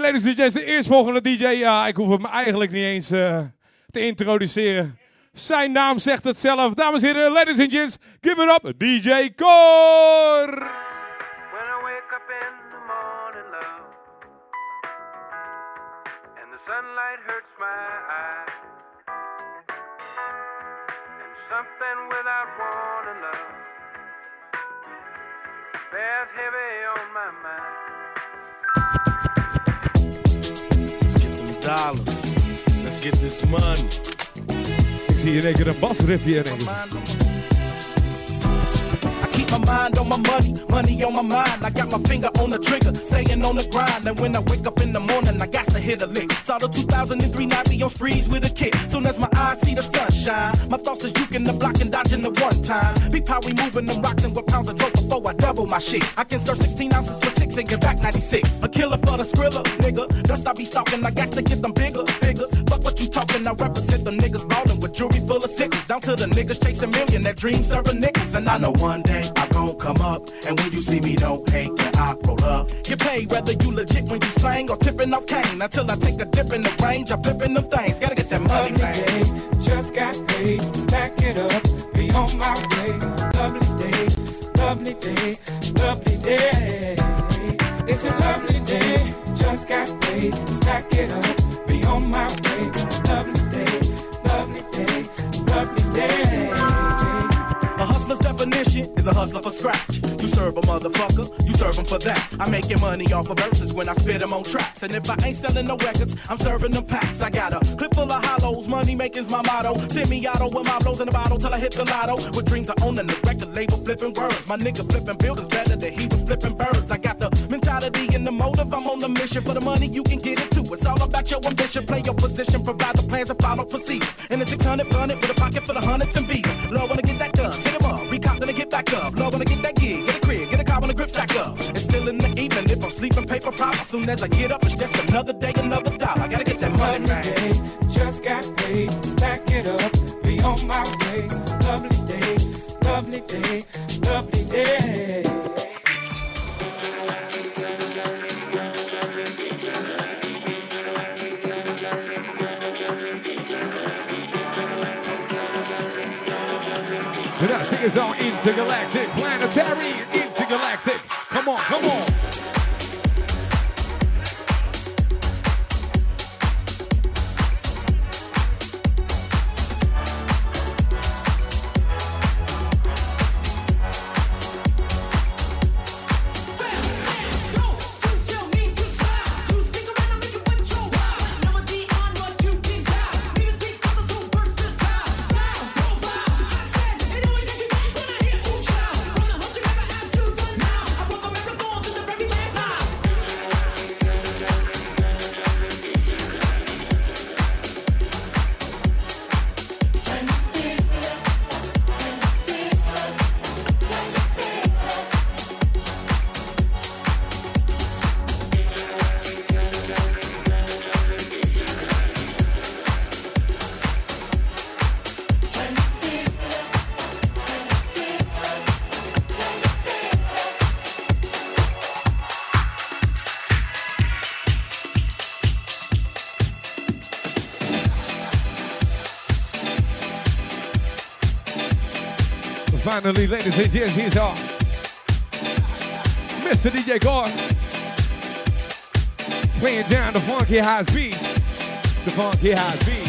Ladies and gents, de eerstvolgende DJ. Ja, ik hoef hem eigenlijk niet eens uh, te introduceren. Zijn naam zegt het zelf. Dames en heren, ladies and gents, give it up, DJ the sunlight hurts my eyes, and something without warning, love, bears heavy on my mind. Let's get this money. zie je in keer een basriffje in keep my mind on my money, money on my mind. I got my finger on the trigger, staying on the grind. And when I wake up in the morning, I got to hit a lick. Saw the 2003 Nazi on sprees with a kick. Soon as my eyes see the sunshine, my thoughts is juking the block and dodging the one time. Peep how we moving them rocks and what pounds of dope before I double my shit. I can serve 16 ounces for six and get back 96. A killer for the skrilla, nigga. Dust I be stalking, I got to get them bigger, bigger. Fuck what you talking, I represent the niggas ballin' with jewelry full of sixes. Down to the niggas chasing million, that dream serving niggas. And I know one day I gon' come up. And when you see me, don't hate when I roll up. Get paid whether you legit when you slang or tipping off cane. Until I take a dip in the range, I'm flipping them things. Gotta get that money, man. Just got paid, stack it up, be on my way. Lovely day, lovely day, lovely day. It's a lovely day, just got paid, stack it up, be on my way. Definition is a hustler for scratch. You serve a motherfucker, you serve him for that. I'm making money off of verses when I spit them on tracks. And if I ain't selling no records, I'm serving them packs. I got a clip full of hollows, money making's my motto. Send me auto with my blows in the bottle till I hit the lotto. With dreams of owning the record label, flipping words. My nigga flipping buildings better than he was flipping birds. I got the mentality and the motive. I'm on the mission for the money, you can get it too. It's all about your ambition. Play your position, provide the plans and follow procedures. And the 600 it with a pocket full of hundreds and visas. Lord, wanna get that done. Up, recop, then I get back up. Lord, wanna get that gig, get a crib, get a car when the grip stack up. It's still in the evening if I'm sleeping paper pop. As soon as I get up, it's just another day, another dollar. I gotta get that money, man. Day, just got paid, stack it up, be on my way. Lovely day, lovely day, Singers are intergalactic, planetary, intergalactic. Finally, ladies and gents, here's our Mr. DJ Cor. Playing down the funky house beats. The funky house beats.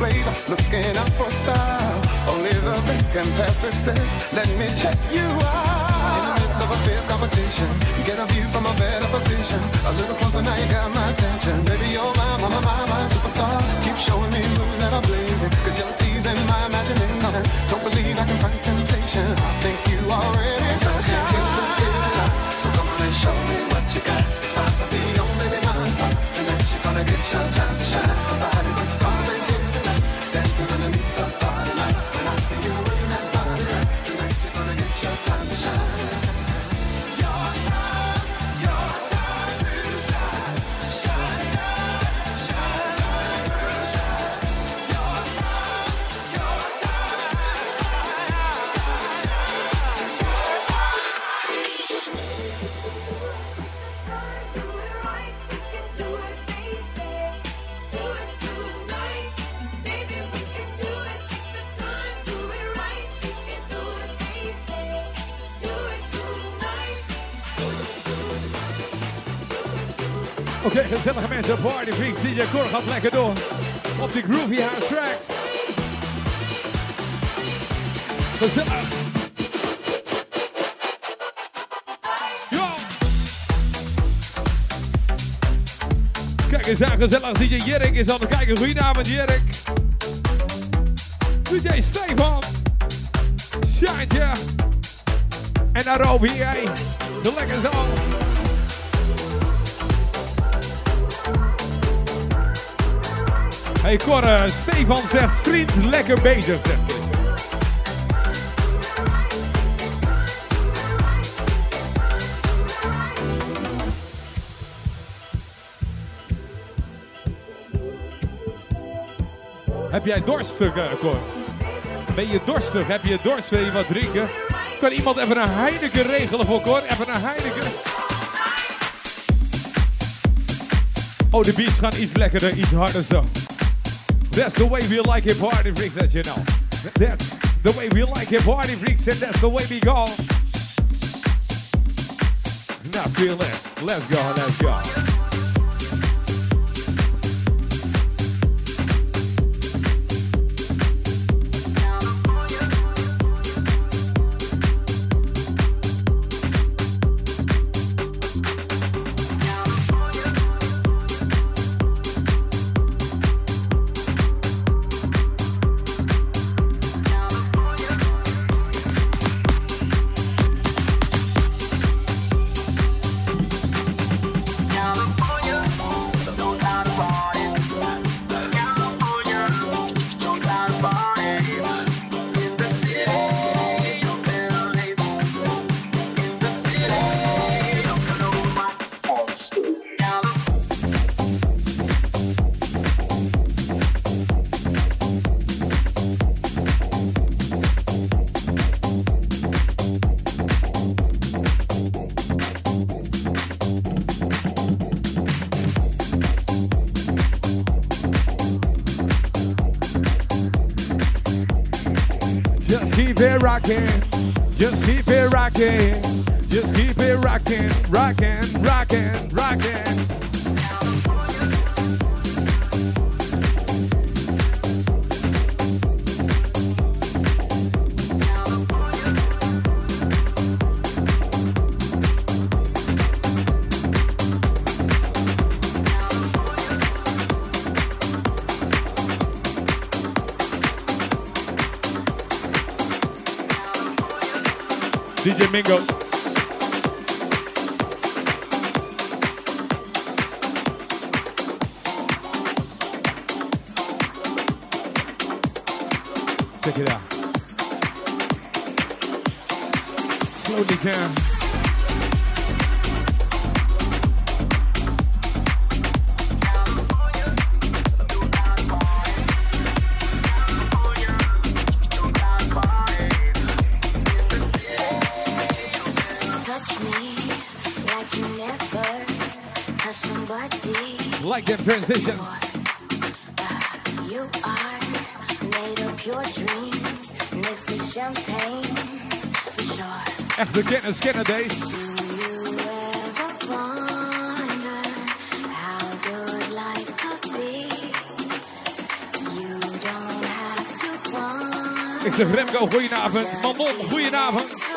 Flavor, looking out for style. Only the best can pass this test. Let me check you out. In the midst of a fierce competition, get a view from a better position. A little closer now, you got my attention. Baby, you're my, my, my, my, my superstar. Keep showing me moves that are blazing, cause you're teasing my imagination. Don't believe I can fight temptation. I think you already know. So come on and show me what you got. It's about to be on, baby, non-stop. Tonight you're gonna get your time to shine. Mensen, Party Freaks, DJ Cor gaat lekker door. Op die Groovy House tracks. Gezellig. Kijk eens aan, gezellig. DJ Jerk is aan het kijken. Goedenavond, Jerk. DJ Stefan. Shantje. En Arobi, hey. De lekker zo. Hey Cor, eh, Stefan zegt vriend lekker bezig, zegt. Heb jij dorstig, eh, Cor? Ben je dorstig? Heb je dorst? Wil je wat drinken? Kan iemand even een Heineken regelen voor Cor? Even een Heineken. Oh, de beats gaan iets lekkerder, iets harder zo. That's the way we like it, party freaks, that you know. That's the way we like it, party freaks, and that's the way we go. Now feel it. Let's go, let's go. Keep Check it out. Slowly down. Touch me like you never Echt de kennis kennen deze. Ik zeg Remco, goedenavond. Mamon, goedenavond.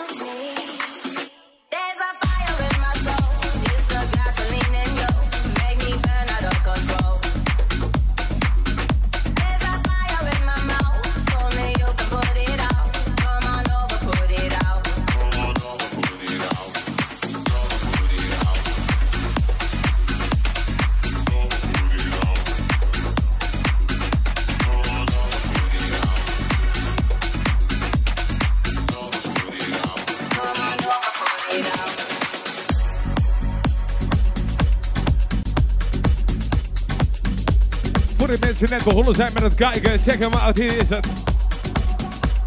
Mensen net begonnen zijn met het kijken, check hem uit. Hier is het.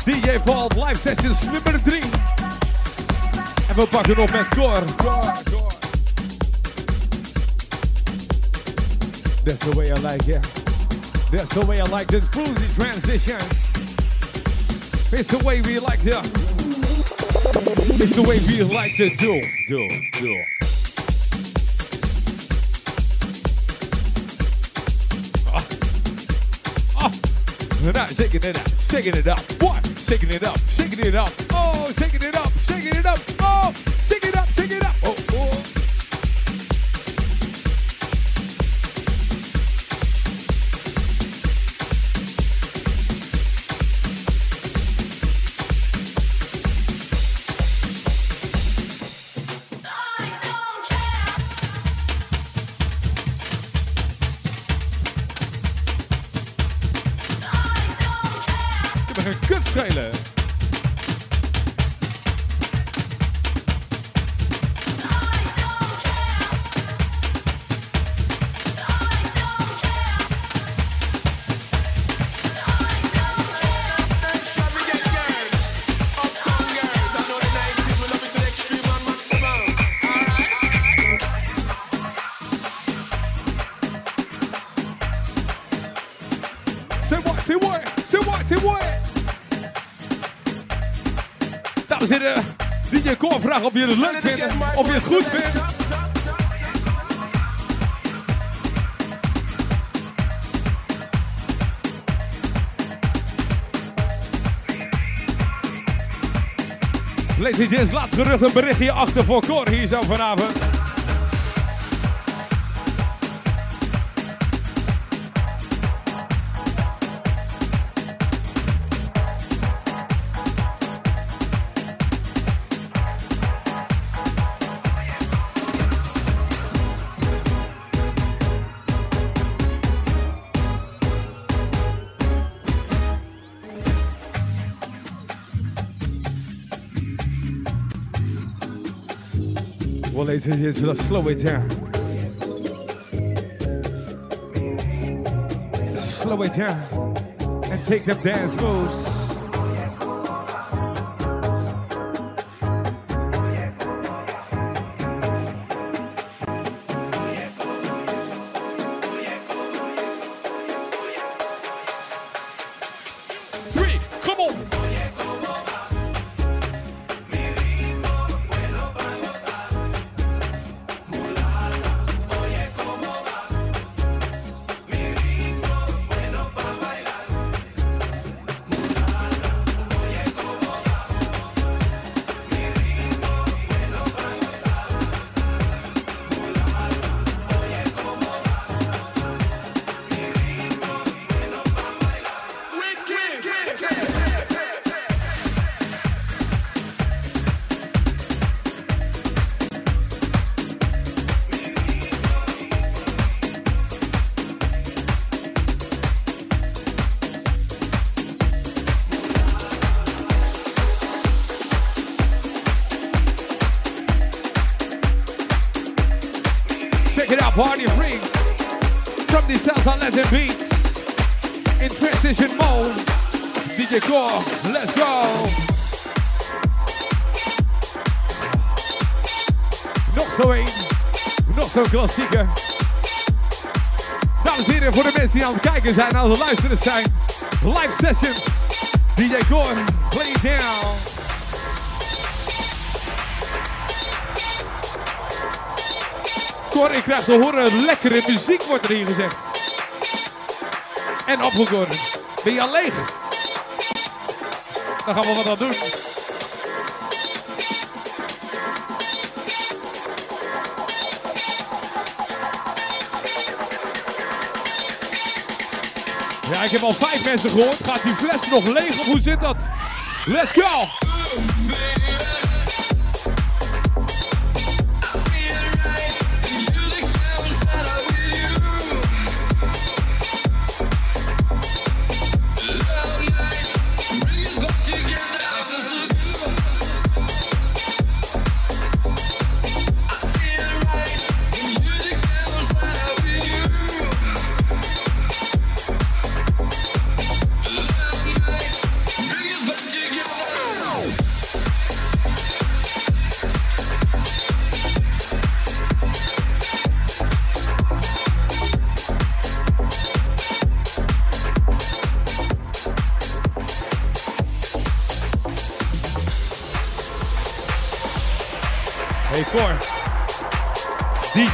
DJ Paul Live Sessions nummer 3. En we pakken op met Cor. That's the way I like it. That's the way I like the cruisy transitions. It's the way we like to. It's the way we like to do, do, do. Now shaking it up, shaking it up. What? Shaking it up, shaking it up. Oh, shaking it up, DJ Cor vraagt of je het leuk vindt, of je het goed vindt. Ladies and gents, laat gerucht een berichtje achter voor Cor hier zo vanavond. Let's slow it down. Slow it down and take them dance moves. Zo'n klassieker. Dames en heren, voor de mensen die aan het kijken zijn, aan het luisteren zijn. Live sessions. DJ Core, play down. Cor, ik krijg te horen, lekkere muziek wordt er hier gezegd. En opgekoren. Ben je al leeg? Dan gaan we wat aan doen. Heb al vijf mensen gehoord. Gaat die fles nog leeg of hoe zit dat? Let's go!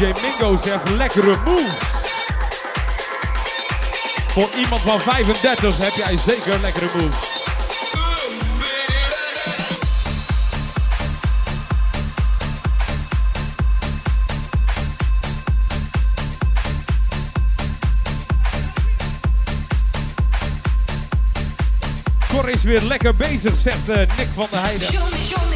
DJ Mingo zegt lekkere moves. Voor iemand van 35 heb jij zeker lekkere moves. Cor is weer lekker bezig, zegt eh, Nick van der Heijden.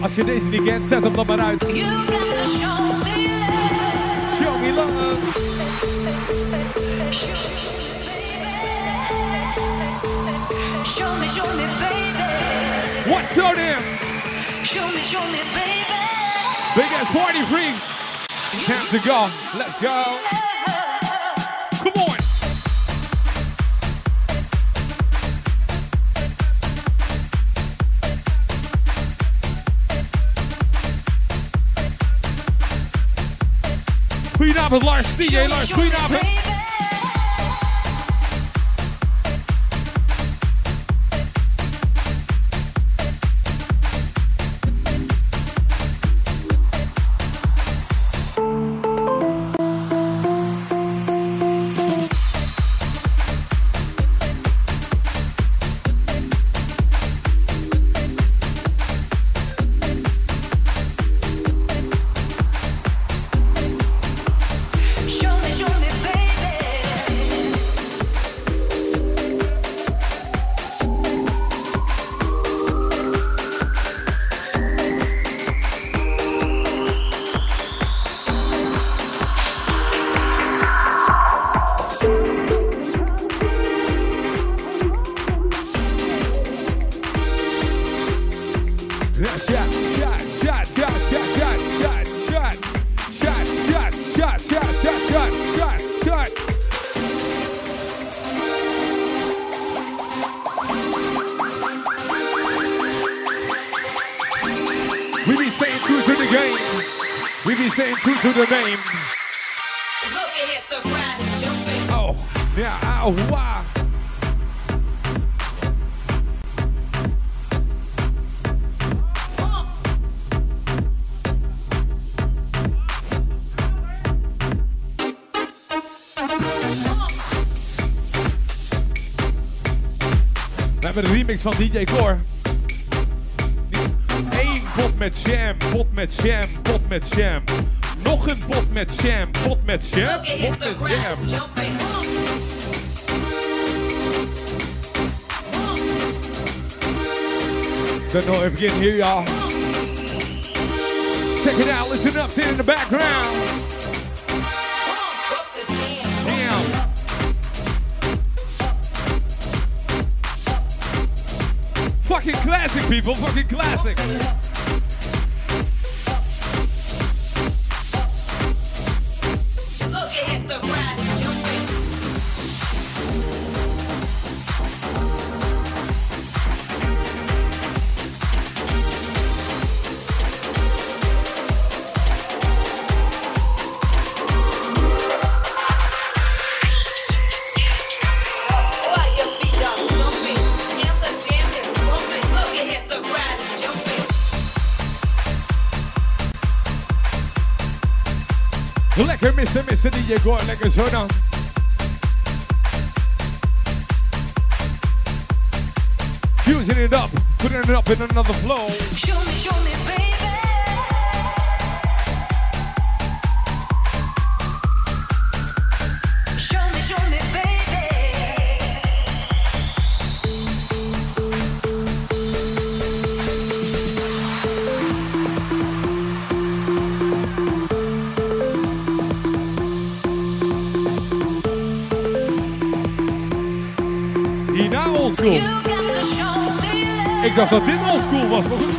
Als je deze niet kent, zet hem dan maar uit. You got to show me love. Show me love. Show me, show me, baby. What's your name? Show me, show me, baby. Big ass party freak. Time to go. Let's go. up with Lars DJ, Lars Queen up. Shot, shot, shot, shot, shot, shot, shot, shot, shot, shot, shot, shot, shot, shot, shot, shot. We be staying true to the game. We be staying true to the name. Looking at the jumping. Oh, yeah, ow, oh, wow. Hebben de remix van DJ Core. Eén pot met jam, pot met jam, pot met jam. Nog een pot met jam, pot met jam, pot met jam. Don't know if you can hear y'all. Check it out, listen up, sit in the background. People, fucking classic. Je hoor. Lekker zo dan. Fusing it up, putting it up in another flow. Show me, show me, Ik dacht dat dit oldschool was. maar goed.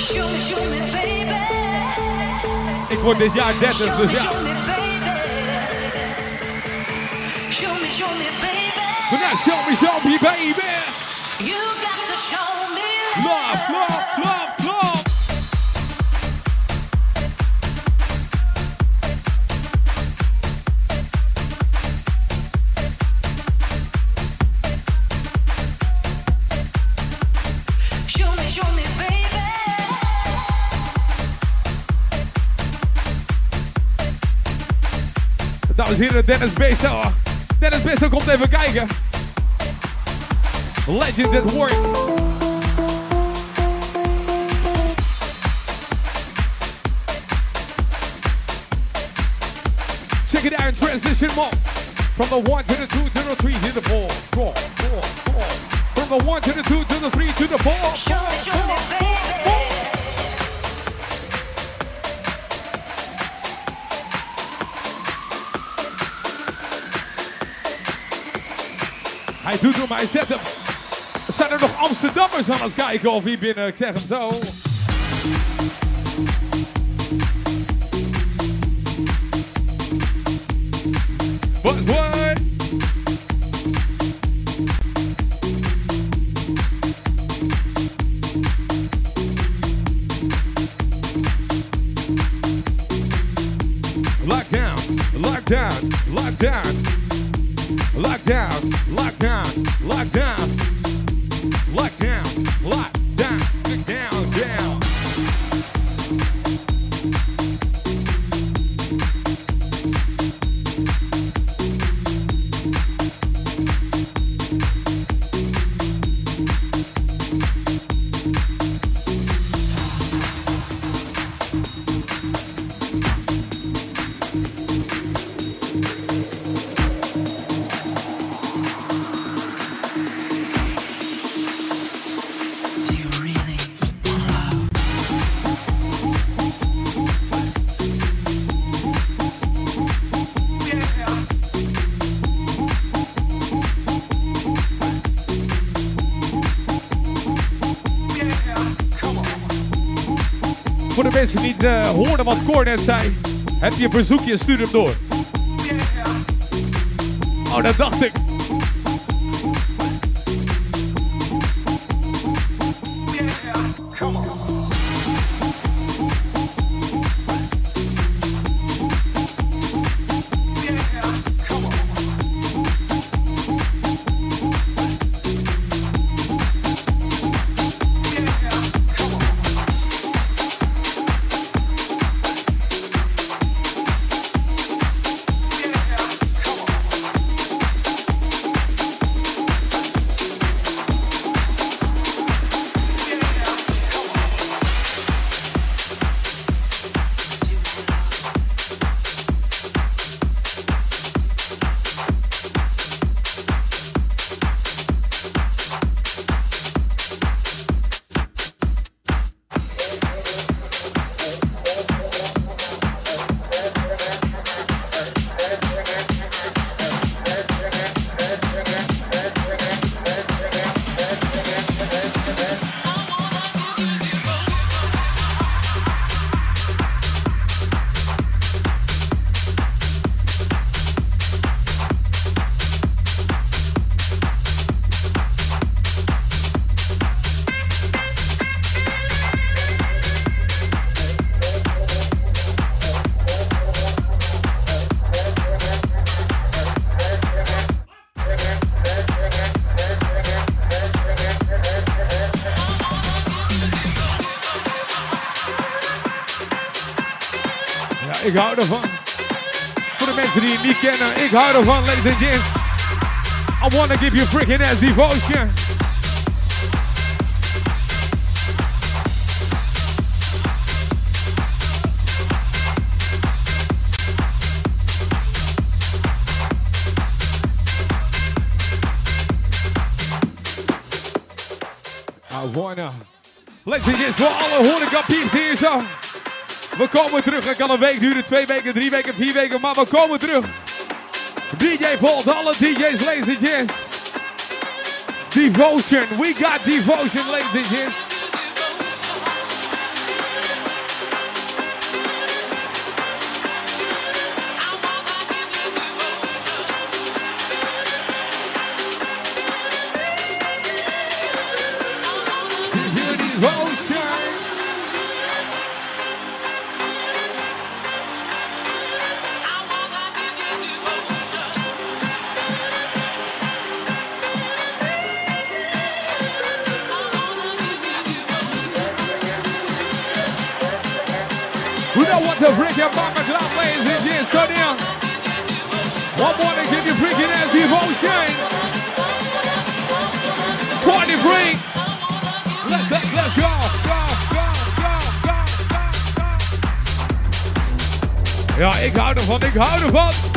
Show me, show me, baby. Ik word dit jaar 30, Show dus me, ja. show me, baby. Show me, baby. Show me, show me, baby. Dames en heren, Dennis Bezo. Dennis Bezo komt even kijken. Legend at work. Check it out in transition mode. From the one to the two to the three to the four. Four, four, four. From the one to the two to the three to the four. Show me, show Hij doet hem, hij zet hem. Zijn er nog Amsterdammers aan het kijken of hier binnen? Ik zeg hem zo. De mensen die niet eh, hoorden wat Cor net zei, heb je een verzoekje, stuur hem door. Oh, dat dacht ik. Ik hou ervan. Voor de mensen die niet kennen, ik hou ervan, ladies and gents. I wanna give you freaking ass devotion. I wanna. Ladies and gents, voor alle peeps hier zo. We komen terug. Het kan een week duren, twee weken, drie weken, vier weken, maar we komen terug. DJ Volt, alle DJ's, ladies and gents. Devotion, we got devotion, ladies and gents. Dominik Haudefort.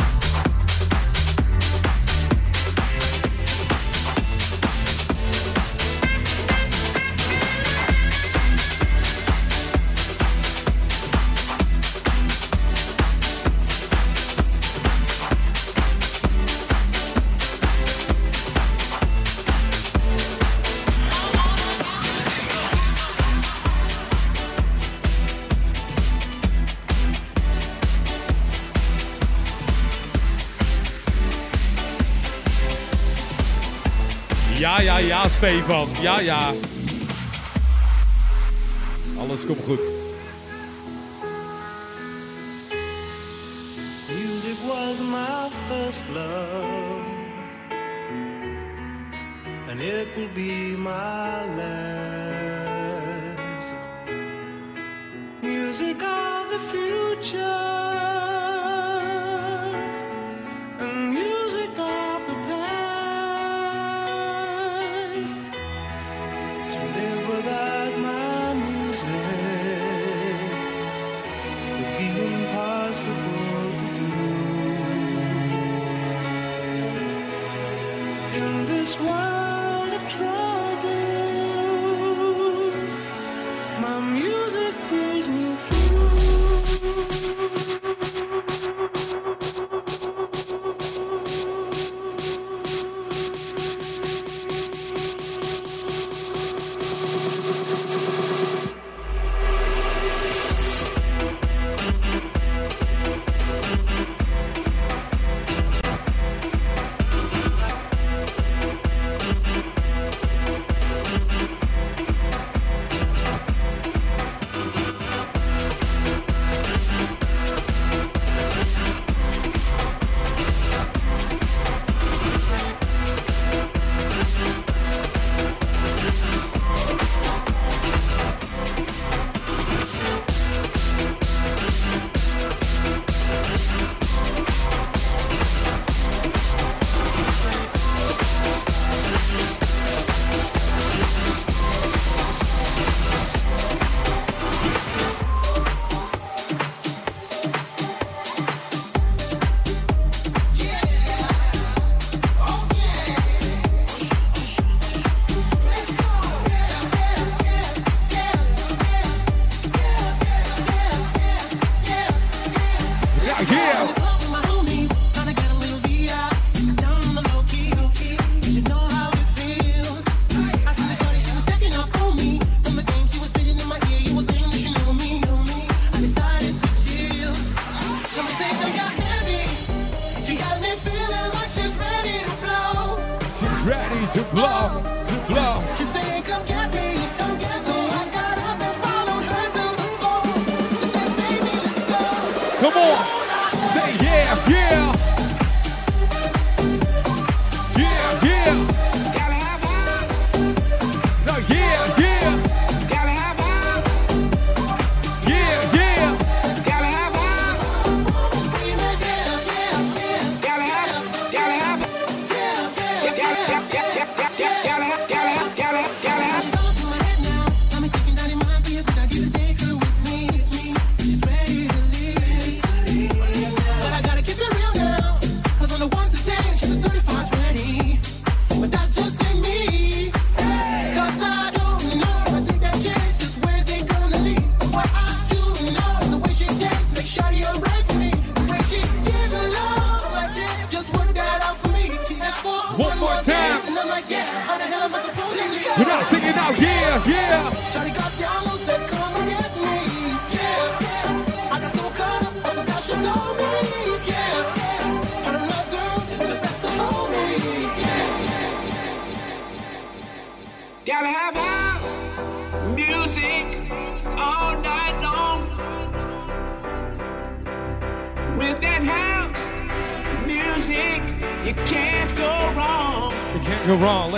Ja, Stefan. Ja, ja. Alles komt goed. Music was my first love, and it will be my last. Music of the future,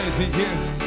ladies and.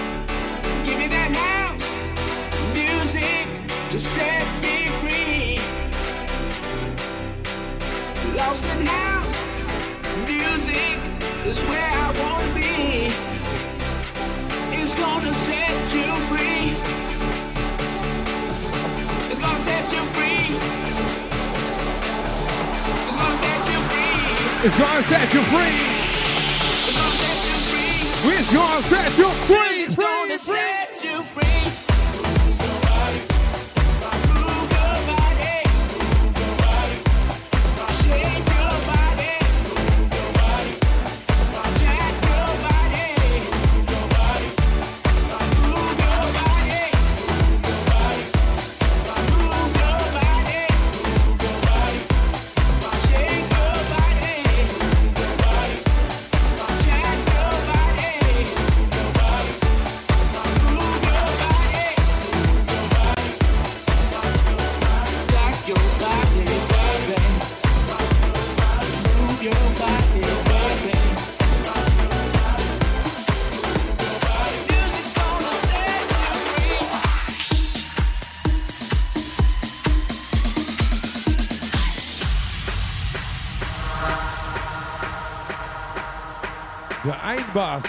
De eindbaas.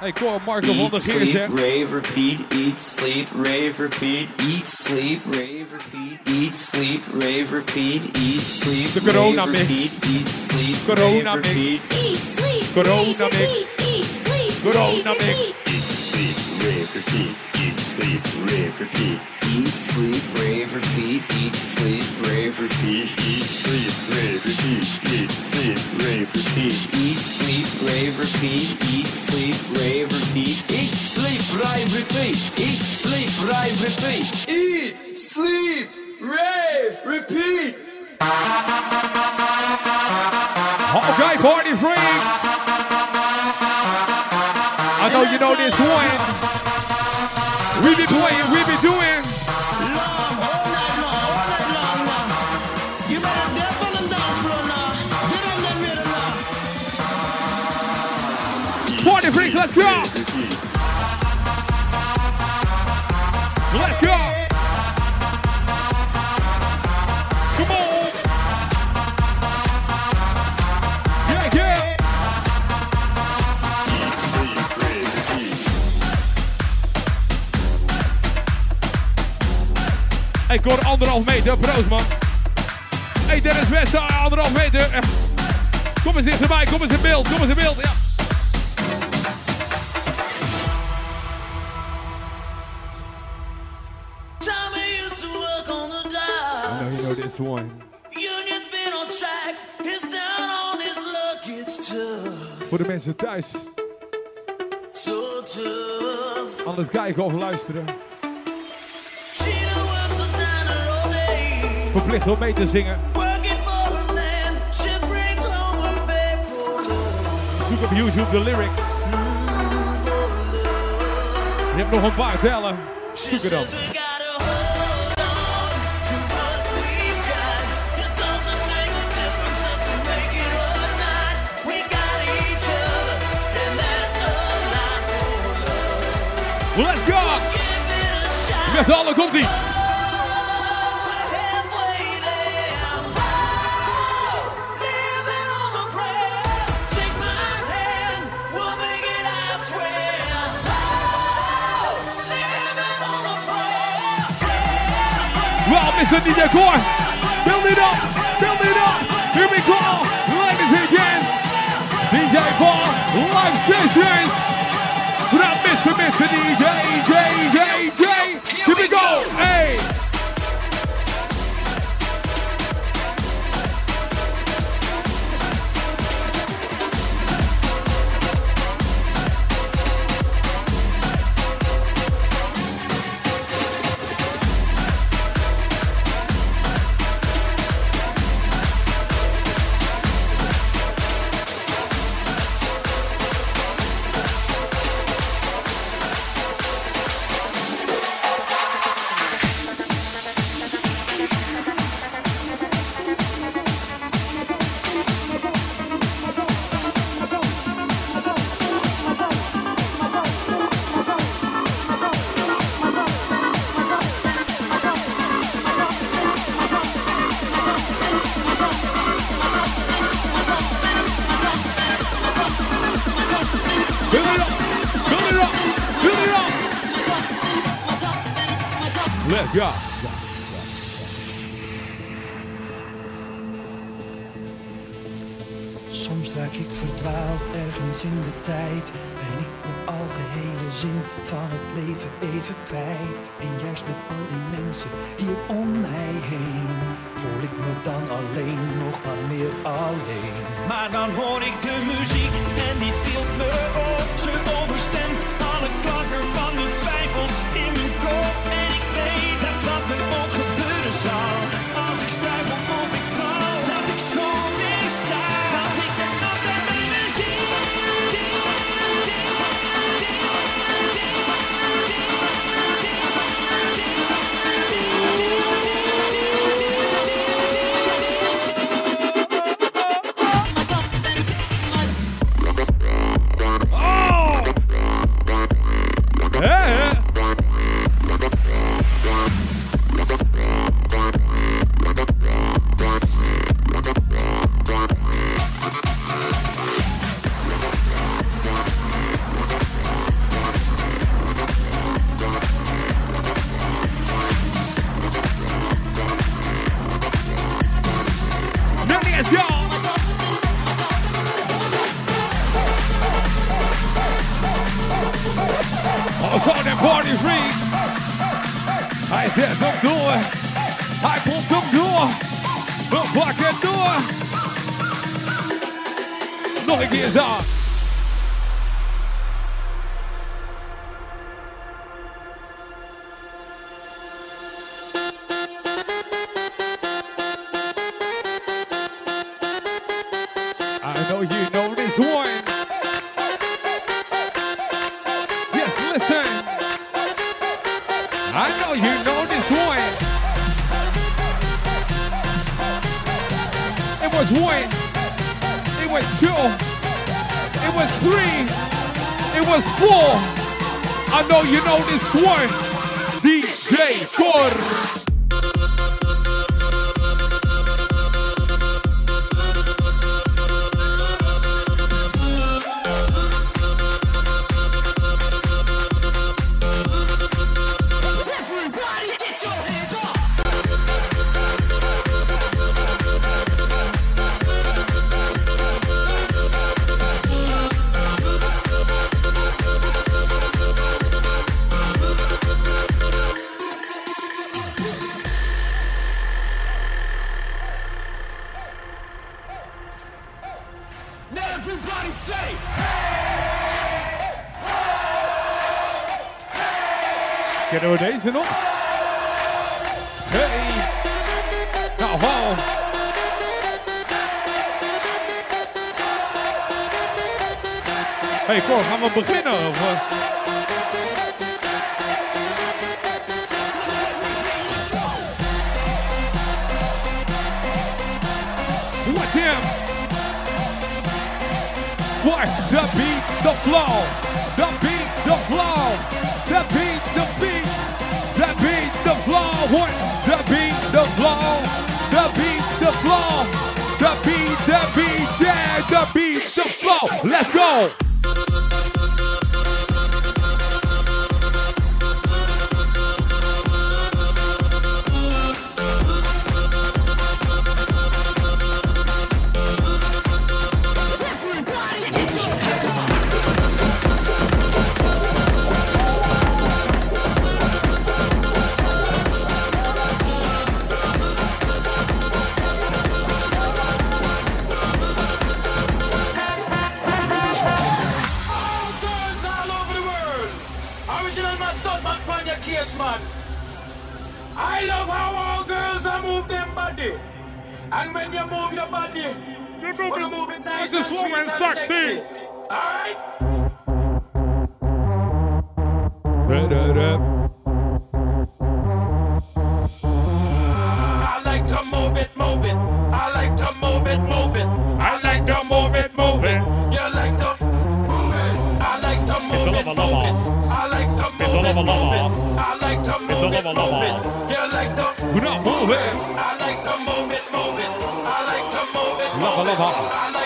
Hey, kom, Marco van Eat, der Geer sleep, zegt. rave, repeat. Eat, sleep, rave, repeat. Eat, sleep, rave, repeat. Eat, sleep, rave, repeat. Eat, sleep, De corona rave, mix. repeat. Eat, sleep, Corona rave, mix. repeat. Eat, sleep, Corona rave, mix. repeat, eat, sleep, Corona rave, mix. repeat. Eat, sleep, rave, repeat. Eat, sleep, rave, repeat. Eat, sleep, rave, repeat. Eat, sleep, rave, repeat. Eat, sleep, rave, repeat. Eat, sleep, rave, repeat. Eat, sleep, rave, repeat. Eat, sleep, rave, repeat. Eat, sleep, rave, repeat. Eat, sleep, rave, repeat. Eat, sleep, rave, repeat. Okay, party freaks. I know you know this one the way we be doing. Proost man. Hey Dennis Wester, anderhalf meter. Eh, Kom eens dichterbij, kom eens in beeld, kom eens in beeld. Ja. I know you know this one. Union's been on strike. He's down on his luck. It's tough. Voor de mensen thuis So tough. aan het kijken of luisteren. verplicht om mee te zingen. Zoek op YouTube de lyrics. Je hebt nog een paar tellen. Zoek dat. dan. Let's go! Met z'n allen komt ie! Well, Mr. DJ Cor. Build it up. Build it up. Here we go. Ladies and gents. DJ Paul. Live sessions. Without Mr. Mr. DJ. J, J, J. Here we go. Hey. Soms raak ik verdwaald ergens in de tijd. Ben ik de algehele zin van het leven even kwijt. En juist met al die mensen hier om mij heen. Voel ik me dan alleen, nog maar meer alleen. Maar dan hoor ik de muziek en die tilt me op. Ze overstemt no me queda. Hey, Cor, gaan we beginnen? Of, eh? Watch him. Watch the beat, the flow. The beat, the flow. The beat, the beat. The beat, the flow. What? The beat, the flow. The beat, the flow. The beat, the beat, yeah. The beat, the flow. Let's go. And when you move your body, you move, it nice This and woman sweet and sexy. sexy. Alright? I like to move it, move it. I like to move it, move it. I like to move it, move it. You like to move it. I like to move it, move it. I like to move it, move it. I like to move it, move it. You like to We're not 跑跑跑。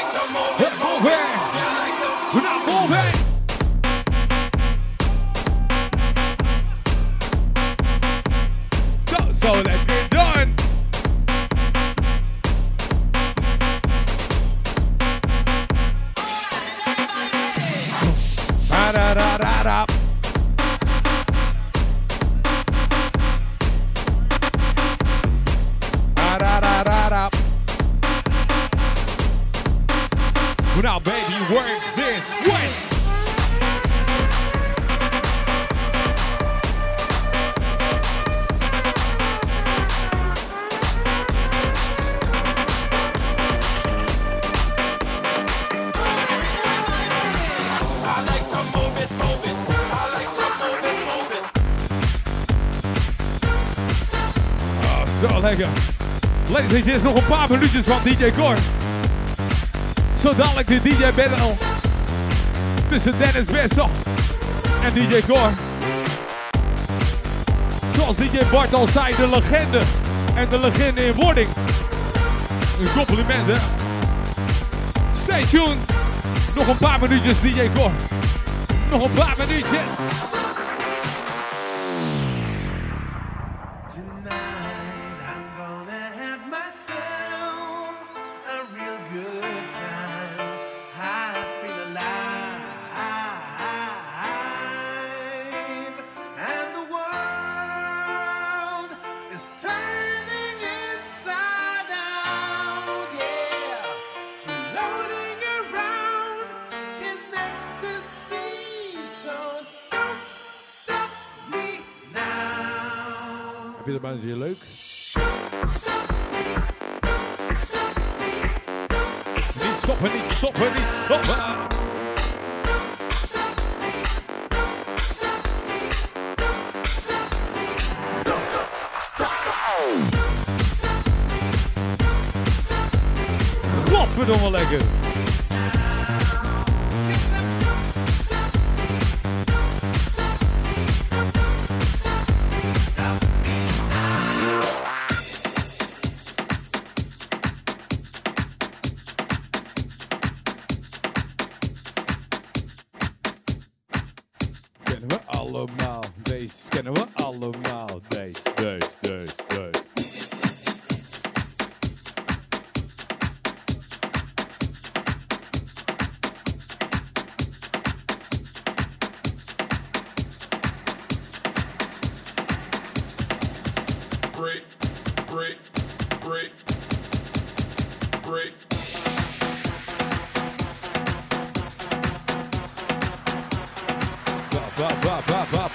Dit is nog een paar minuutjes van DJ Gor. Zo dadelijk de DJ Battle. Tussen Dennis Westop en DJ Gor. Zoals DJ Bart al zei, de legende. En de legende in wording. Een compliment, hè? Stay tuned. Nog een paar minuutjes, DJ Gor. Nog een paar minuutjes.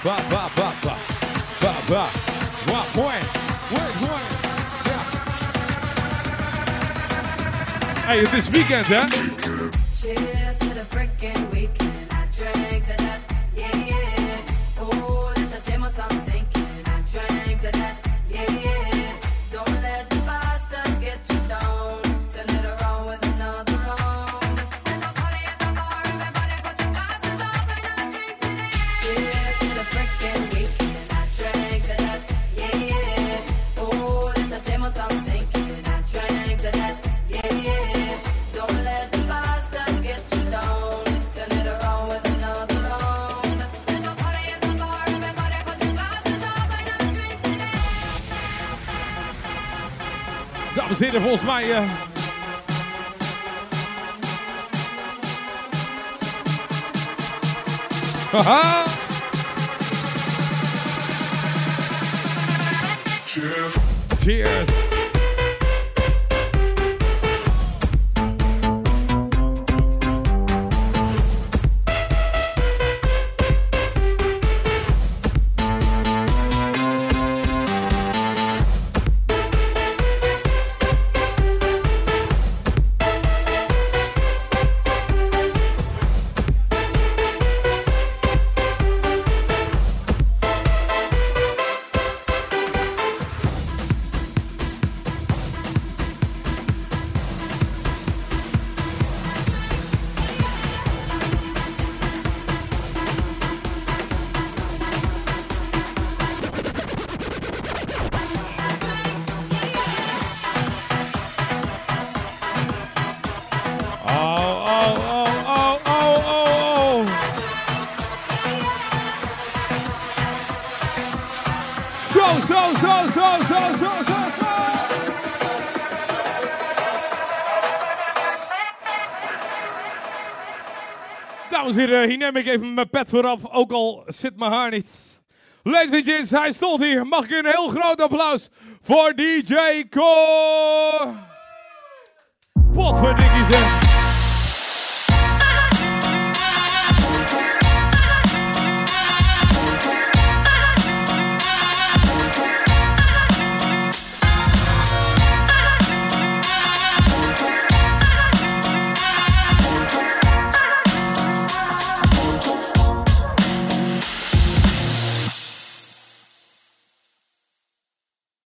ba ba ba ba ba ba ba point. Wait, one. Yeah. Hey, this weekend, huh? Heren, hier neem ik even mijn pet vooraf, ook al zit mijn haar niet. Ladies and gents, hij stond hier. Mag ik een heel groot applaus voor DJ Core? Potverdikkie zeg.